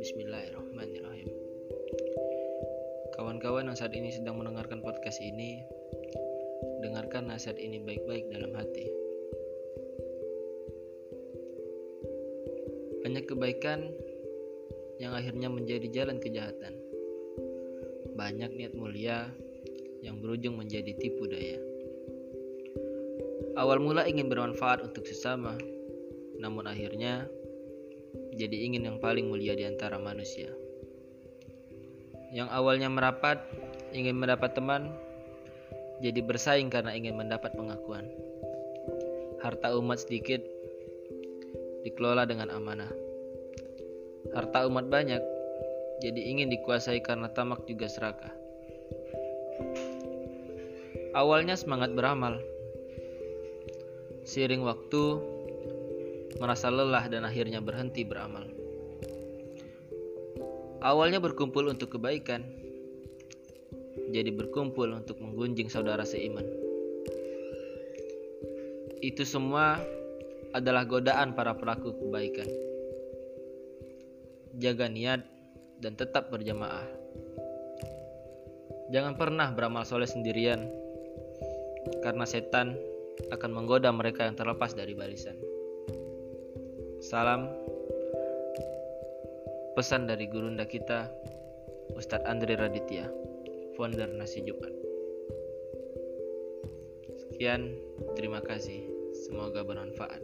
Bismillahirrahmanirrahim. Kawan-kawan yang saat ini sedang mendengarkan podcast ini Dengarkan nasihat ini baik-baik dalam hati. Banyak kebaikan yang akhirnya menjadi jalan kejahatan. Banyak niat mulia yang berujung menjadi tipu daya Awal mula ingin bermanfaat untuk sesama namun akhirnya jadi ingin yang paling mulia di antara manusia. Yang awalnya merapat, ingin mendapat teman, jadi bersaing karena ingin mendapat pengakuan. Harta umat sedikit dikelola dengan amanah. Harta umat banyak, jadi ingin dikuasai karena tamak juga serakah. Awalnya semangat beramal. Seiring waktu, merasa lelah dan akhirnya berhenti beramal. Awalnya berkumpul untuk kebaikan, jadi berkumpul untuk menggunjing saudara seiman. Itu semua adalah godaan para pelaku kebaikan. Jaga niat dan tetap berjamaah. Jangan pernah beramal soleh sendirian, karena setan akan menggoda mereka yang terlepas dari barisan. Salam pesan dari gurunda kita Ustadz Andre Raditya founder Nasi Jumat Sekian, terima kasih. Semoga bermanfaat.